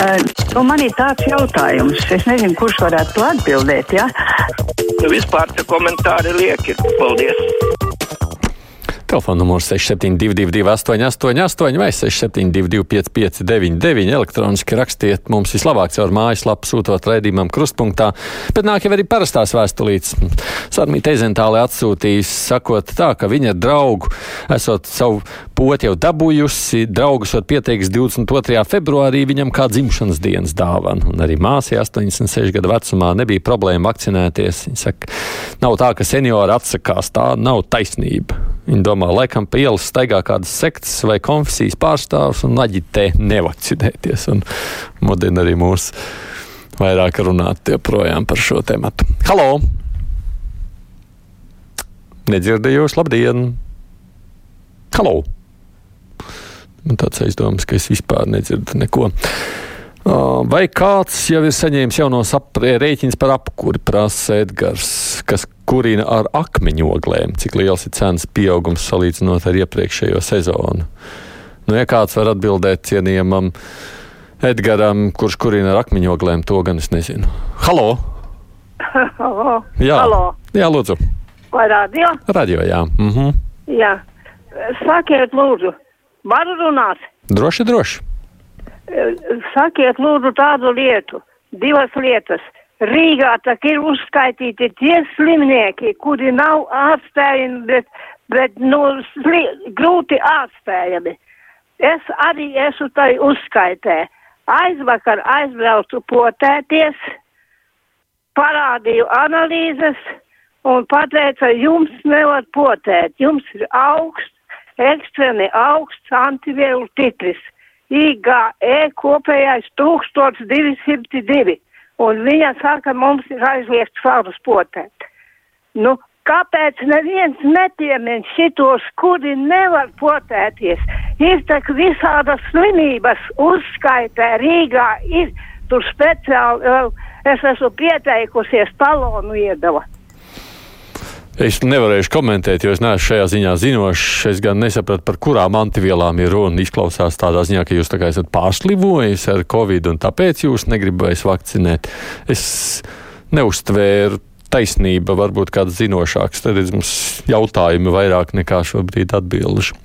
Uh, nu man ir tāds jautājums, es nezinu, kurš varētu to atbildēt. Ja? Nu, vispār tie komentāri lieki. Paldies! Telefona numurs 6722, 888, vai 672, 559, elektroniski rakstiet mums vislabāk caur mājaslapu, sūtot raidījumam krustpunktā. Bet nāk jau arī parastās vēstulītes. Sarmīta Eizentāle atsūtījis, sakot tā, ka viņa draugu esot savu poti jau dabūjusi, draugus esot pieteiks 22. februārī viņam kā dzimšanas dienas dāvana. Un arī māsai 86 gadu vecumā nebija problēma vakcinēties. Viņa saka, nav tā, ka seniori atsakās, tā nav taisnība. Viņa domā, laikam pa ielas staigā kādas sektas vai konfesijas pārstāvs un aģitē nevakcinēties. Un mudina arī mūs vairāk runāt joprojām par šo tematu. Halo! Nedzirdējos, labdien! Halo! Man tāds aizdoms, ka es vispār nedzirdu neko. Vai kāds jau ir saņēmis jaunos rēķins par apkuri, prasa Edgars, kas kurina ar akmeņoglēm? Cik liels ir cenas pieaugums salīdzinot ar iepriekšējo sezonu? Nu, ja kāds var atbildēt cienījamam Edgaram, kurš kurina ar akmeņoglēm, to gan es nezinu. Halo! Halo! Jā, Halo. jā lūdzu. Vai radio? Radio, jā. Mhm. Jā. Sakiet, lūdzu, varu runāt? Droši, droši. Sakiet, lūdzu, tādu lietu, divas lietas. Rīgā tak ir uzskaitīti tie slimnieki, kuri nav ārstējami, bet, bet nu, sli, grūti ārstējami. Es arī esmu tai uzskaitē. Aizvakar aizbraucu potēties, parādīju analīzes un pateica, jums nevar potēt, jums ir augsts, ekstremi augsts antivielu titris. IGE kopējais 1202. Un viņa saka, mums ir aizliegts farus potēt. Nu, kāpēc neviens netiemien šitos, kuri nevar potēties? Ir tak visādas slimības uzskaitē Rīgā, ir tur speciāli, es esmu pieteikusies, talonu iedeva. Es nevarēšu komentēt, jo es neesmu šajā ziņā zinošs. Es gan nesapratu, par kurām antivielām ir runa. Izklausās tādā ziņā, ka jūs tā kā esat pārslivojis ar covid un tāpēc jūs negribējat vakcinēt. Es neuztvēru taisnība, varbūt kāds zinošāks. Tad mums jautājumi vairāk nekā šobrīd atbildžu.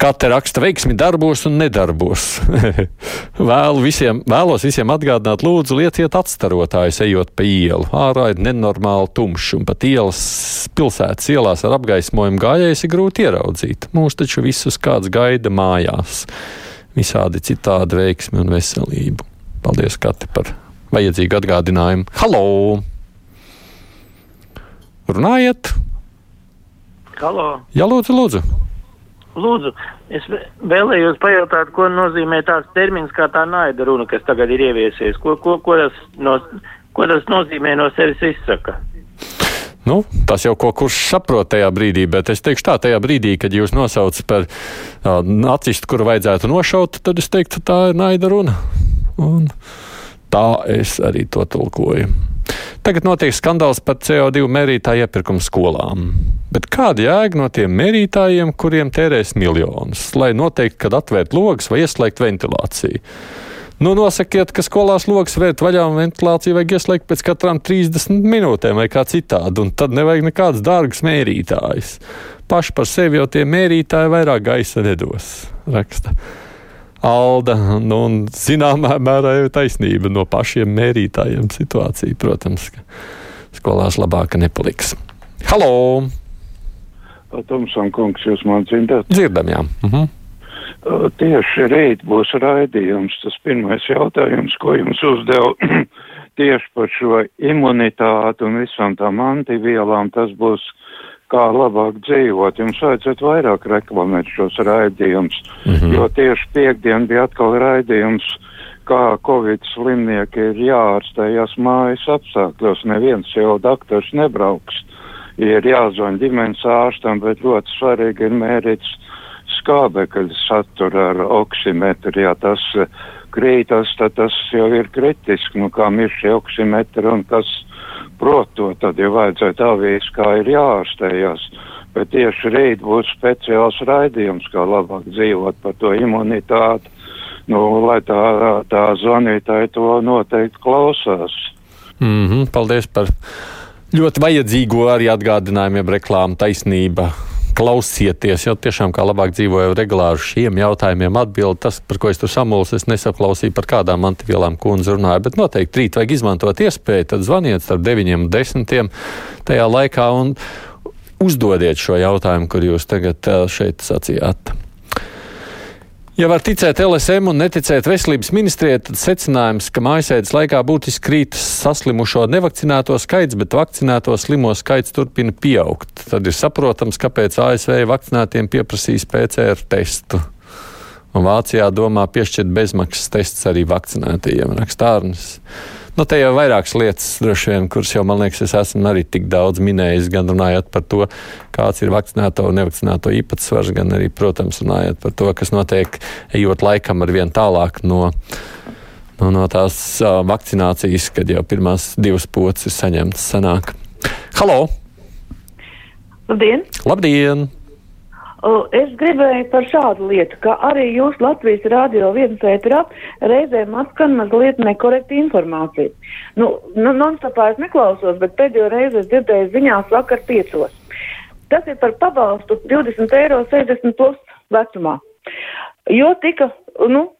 Katra raksta veiksmi darbos un nedarbos. Vēlu visiem, vēlos visiem atgādināt, lūdzu, lieciet atstarotājus, ejot pa ielu. Ārā ir nenormāli tumšs, un pat ielas pilsētas ielās ar apgaismojumu gājējus ir grūti ieraudzīt. Mūs taču visus kāds gaida mājās. Visādi citādi veiksmi un veselību. Paldies, Kati, par vajadzīgu atgādinājumu. Halo! Runājiet! Halo! Jā, lūdzu, lūdzu! Lūdzu, es vēlējos pajautāt, ko nozīmē tāds termins kā tā naida runa, kas tagad ir ieviesies. Ko, ko, ko, tas, no, ko tas nozīmē no sevis izsaka? Nu, tas jau ko kurš saprot tajā brīdī, bet es teikšu tā, tajā brīdī, kad jūs nosaucat par uh, nacistu, kuru vajadzētu nošaut, tad es teiktu, tā ir naida runa. Un tā es arī to tulkoju. Tagad notiek skandāls par CO2 mērītāju iepirkumu skolām. Bet kāda jēga no tiem mērītājiem, kuriem tērēs miljonus, lai noteikti, kad atvērt logus vai ieslēgt ventilāciju? Nu, nosakiet, ka skolās logs vērt vaļā un ventilāciju vajag ieslēgt pēc katrām 30 minūtēm vai kā citādi, un tad nevajag nekādas dārgas mērītājas. Paši par sevi jau tie mērītāji vairāk gaisa nedos, raksta. Alda, nu, un zināmā mērā ir taisnība no pašiem mērītājiem situācija, protams, ka skolās labāka nepaliks. Halo! Tomson kungs, jūs man dzirdat? Dzirdam, jā. Mhm. Uh, tieši rīt būs raidījums. Tas pirmais jautājums, ko jums uzdevu tieši par šo imunitāti un visām tām antivielām, tas būs kā labāk dzīvot. Jums vajadzētu vairāk reklamēt šos raidījumus, mm -hmm. jo tieši piekdien bija atkal raidījums, kā Covid slimnieki ir jāārstējas mājas apstākļos. Neviens jau doktors nebrauks. Ir jāzvan ģimenes ārstam, bet ļoti svarīgi ir mērīts skābekļa satura ar oksimetru. Ja tas krītas, tad tas jau ir kritiski, nu kā ir šie oksimetri un kas prot to, tad jau vajadzētu avīs, kā ir jāārstējas. Bet tieši rīt būs speciāls raidījums, kā labāk dzīvot par to imunitāti. nu, lai tā, tā zvanītāja to noteikti klausās. Mm -hmm, paldies par ļoti vajadzīgo arī atgādinājumu, ja reklāma taisnība klausieties, jo tiešām kā labāk dzīvoju regulāri šiem jautājumiem atbild. Tas, par ko es tur samulsu, es nesaklausīju, par kādām antivielām kundze runāja, bet noteikti rīt vajag izmantot iespēju, tad zvaniet starp 9 un 10 tajā laikā un uzdodiet šo jautājumu, kur jūs tagad šeit sacījāt. Ja var ticēt LSM un neticēt veselības ministrijai, tad secinājums, ka mājasēdes laikā būtiski krīt saslimušo nevakcinēto skaits, bet vakcinēto slimo skaits turpina pieaugt. Tad ir saprotams, kāpēc ASV vakcinētiem pieprasīs PCR testu. Un Vācijā domā piešķirt bezmaksas tests arī vakcinētajiem rakstārnes. Nu, te jau vairākas lietas, droši vien, kuras jau, man liekas, es esmu arī tik daudz minējis, gan runājot par to, kāds ir vakcinēto un nevakcinēto īpatsvars, gan arī, protams, runājot par to, kas notiek, ejot laikam ar vien tālāk no, no, no tās uh, vakcinācijas, kad jau pirmās divas pocis ir saņemtas senāk. Halo! Labdien! Labdien! Es gribēju par šādu lietu, ka arī jūs Latvijas rādio viens ētrā reizēm atskan mazliet nekorekta informācija. Nu, nu non-stopā es neklausos, bet pēdējo reizi es dzirdēju ziņās vakar piecos. Tas ir par pabalstu 20 eiro 60 plus vecumā. Jo tika, nu,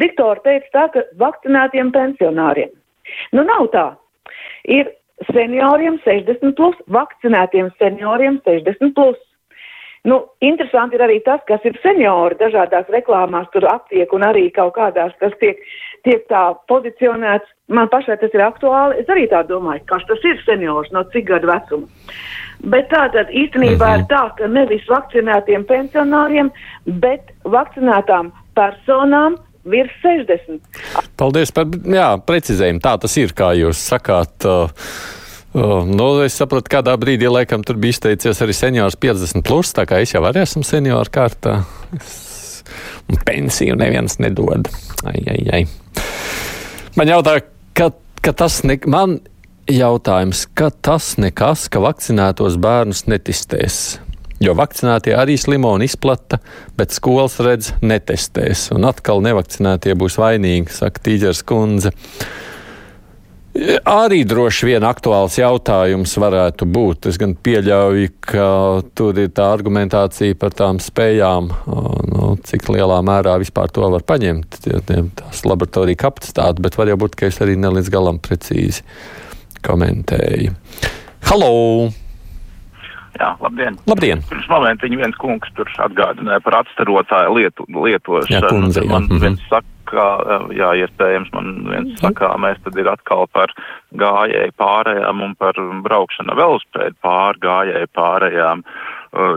diktori teica tā, ka vakcinētiem pensionāriem. Nu, nav tā. Ir senioriem 60 plus, vakcinētiem senioriem 60 plus. Nu, interesanti ir arī tas, kas ir seniori dažādās reklāmās, tur aptiek un arī kaut kādās tas tiek, tiek tā pozicionēts. Man pašai tas ir aktuāli. Es arī tā domāju, kas tas ir seniors, no cik gadu vecuma. Bet tā tad īstenībā mhm. ir tā, ka nevis vakcinētiem pensionāriem, bet vakcinētām personām virs 60. Paldies par jā, precizējumu. Tā tas ir, kā jūs sakāt. Uh, nu, es saprotu, kādā brīdī laikam tur bija izteicies arī seniors 50, plus, tā kā es jau arī esmu senioru kārtā. Es, pensiju neviens nedod. Ai, ai, ai. Man jautā, ka, ka tas ne, man jautājums, ka tas nekas, ka vakcinētos bērnus netestēs. Jo vakcinētie arī slimo un izplata, bet skolas redz netestēs. Un atkal nevakcinētie būs vainīgi, saka Tīģers kundze. Arī droši vien aktuāls jautājums varētu būt. Es gan pieļauju, ka tur ir tā argumentācija par tām spējām, nu, cik lielā mērā vispār to var paņemt, tās laboratorija kapacitāte, bet var jau būt, ka es arī ne līdz galam precīzi komentēju. Halo! Jā, labdien. labdien. Pirms momenta viņa viens kungs tur atgādināja par atstarotāju lietu, lietošanu. Jā, kundze, jā. Man mm -hmm. saka, ka, jā, iespējams, man viens mhm. sakāmais tad ir atkal par gājēju pārējām un par braukšanu velospēdu pār gājēju pārējām.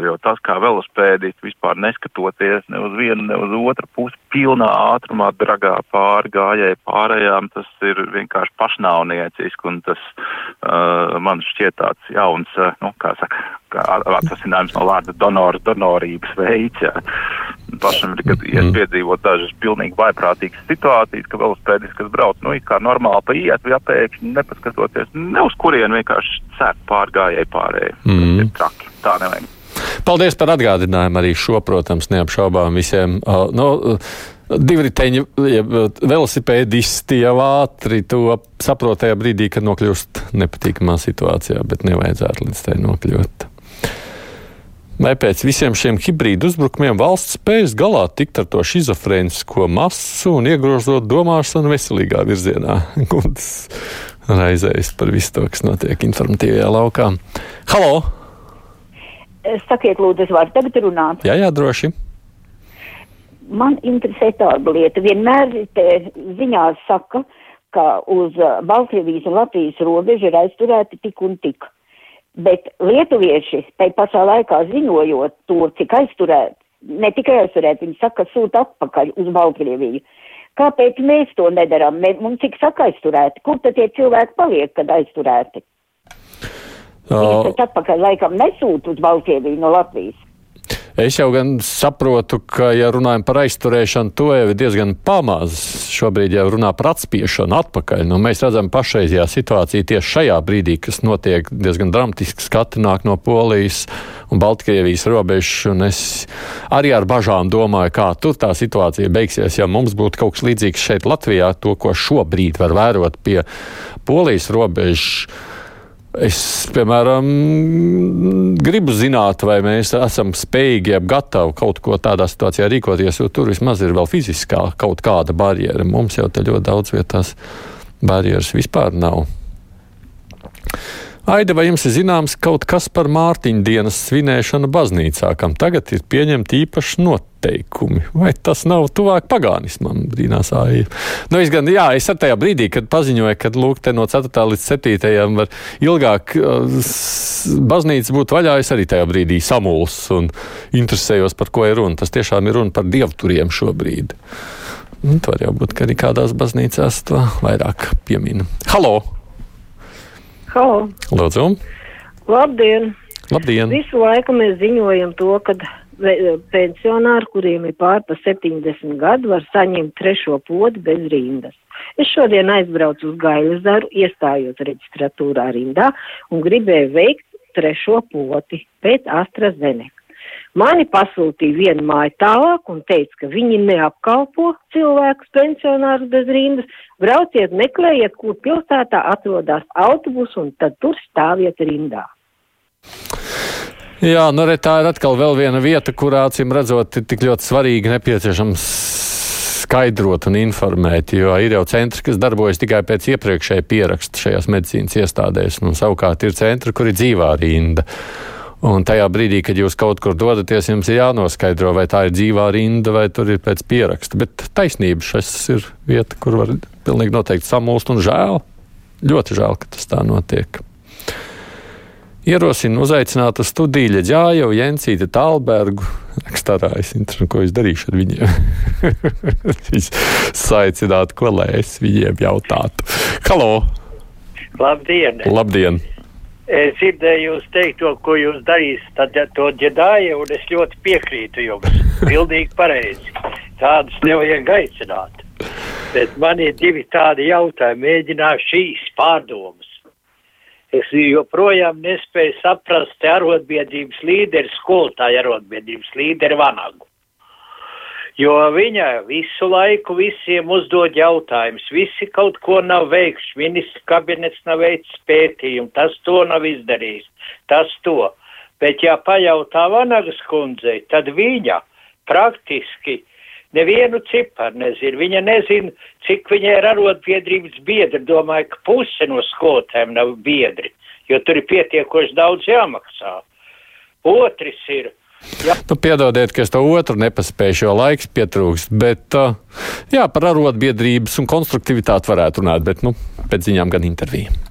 Jo tas, kā velospēdīt vispār neskatoties ne uz vienu, ne uz otru pusi, pilnā ātrumā dragā pāri gājēji pārējām, tas ir vienkārši pašnāvnieciski un tas uh, man šķiet tāds jauns, uh, nu, kā saka, atvasinājums no vārda donors, donorības veids. Jā. Pašam ir, mm. piedzīvot dažas pilnīgi vaiprātīgas situācijas, ka velospēdis, kas brauc, nu, kā normāli pa iet, vai apēkšņi nepaskatoties, ne uz kurien vienkārši cērt pārgājēji pārējai. Mm. Ir traki. Tā nevajag. Paldies par atgādinājumu arī šo, protams, neapšaubām visiem. Uh, no, uh, Divriteņi, ja velosipēdisti jau ātri to saprot tajā brīdī, kad nokļūst nepatīkamā situācijā, bet nevajadzētu līdz tai nokļūt. Vai pēc visiem šiem hibrīdu uzbrukumiem valsts spējas galā tikt ar to schizofrēnisko masu un iegrozot domāšanu veselīgā virzienā? Kungs raizējas par visu to, kas notiek informatīvajā laukā. Halo! Sakiet, lūdzu, es varu tagad runāt? Jā, jā, droši. Man interesē tāda lieta. Vienmēr te ziņās saka, ka uz Baltkrievijas un Latvijas robežu ir aizturēti tik un tik. Bet lietuvieši tai pašā laikā ziņojot to, cik aizturēt, ne tikai aizturēt, viņi saka, sūta atpakaļ uz Baltkrieviju. Kāpēc mēs to nedaram? Mums cik saka aizturēti? Kur tad tie cilvēki paliek, kad aizturēti? Viņi taču atpakaļ laikam nesūta uz Baltkrieviju no Latvijas. Es jau gan saprotu, ka, ja runājam par aizturēšanu, to jau ir diezgan pamaz. Šobrīd jau runā par atspiešanu atpakaļ. Nu, mēs redzam pašreizajā situācijā tieši šajā brīdī, kas notiek diezgan dramatiski skati nāk no Polijas un Baltkrievijas robežas. Un es arī ar bažām domāju, kā tur tā situācija beigsies, ja mums būtu kaut kas līdzīgs šeit Latvijā, to, ko šobrīd var vērot pie Polijas robežas Es, piemēram, gribu zināt, vai mēs esam spējīgi, gatavi kaut ko tādā situācijā rīkoties, jo tur vismaz ir vēl fiziskā kaut kāda barjera. Mums jau te ļoti daudz vietās barjeras vispār nav. Aida, vai jums ir zināms kaut kas par Mārtiņa dienas svinēšanu baznīcā, kam tagad ir pieņemti īpaši noteikumi? Vai tas nav tuvāk pagānismam, brīnās Aija? Nu, es gan, jā, es ar tajā brīdī, kad paziņoju, ka, lūk, te no 4. līdz 7. var ilgāk uh, baznīca būt vaļā, es arī tajā brīdī samuls un interesējos, par ko ir runa. Tas tiešām ir runa par dievturiem šobrīd. Nu, tur jau būt, ka arī kādās baznīcās to vairāk piemina. Halo! Halo! Lūdzu! Labdien! Labdien! Visu laiku mēs ziņojam to, ka pensionāri, kuriem ir pār pa 70 gadu, var saņemt trešo podu bez rindas. Es šodien aizbraucu uz Gailezaru, iestājos reģistratūrā rindā un gribēju veikt trešo poti pēc AstraZeneca. Mani pasūtīja vienu māju tālāk un teica, ka viņi neapkalpo cilvēkus pensionārus bez rindas. Brauciet, meklējiet, kur pilsētā atrodas autobus un tad tur stāviet rindā. Jā, nu re, tā ir atkal viena vieta, kurā acīm redzot, ir tik ļoti svarīgi nepieciešams skaidrot un informēt, jo ir jau centri, kas darbojas tikai pēc iepriekšēja pieraksta šajās medicīnas iestādēs, un savukārt ir centri, kur ir dzīvā rinda. Un tajā brīdī, kad jūs kaut kur dodaties, jums ir jānoskaidro, vai tā ir dzīvā rinda vai tur ir pēc pieraksta. Bet taisnība šis ir vieta, kur var pilnīgi noteikti samulst un žēl. Ļoti žēl, ka tas tā notiek. Ierosinu uzaicināt uz studiju Ļaģāju, Jensīti Talbergu. Rakstārā es interesēju, ko es darīšu ar viņiem. Viņš saicinātu, ko lai es viņiem jautātu. Halo! Labdien! Labdien! Es dzirdēju jūs teikt to, ko jūs darīsiet, tad to ģedāju, un es ļoti piekrītu jums. Pildīgi pareizi. Tādus nevajag aicināt. Bet man ir divi tādi jautājumi. Mēģināšu šīs pārdomas. Es joprojām nespēju saprast arotbiedrības līderi, skolotāju arotbiedrības līderi Vanagu jo viņa visu laiku visiem uzdod jautājumus, visi kaut ko nav veikuši, ministrs kabinets nav veicis pētījumu, tas to nav izdarījis, tas to. Bet, ja pajautā Vanagas kundzei, tad viņa praktiski nevienu ciparu nezina. Viņa nezina, cik viņai ir arotbiedrības biedri. Domāju, ka puse no skolotēm nav biedri, jo tur ir pietiekoši daudz jāmaksā. Otrs ir, Jā. Nu, piedodiet, ka es to otru nepaspēju, jo laiks pietrūkst. Bet, uh, jā, par arotbiedrības un konstruktivitāti varētu runāt, bet nu, pēc ziņām gan intervija.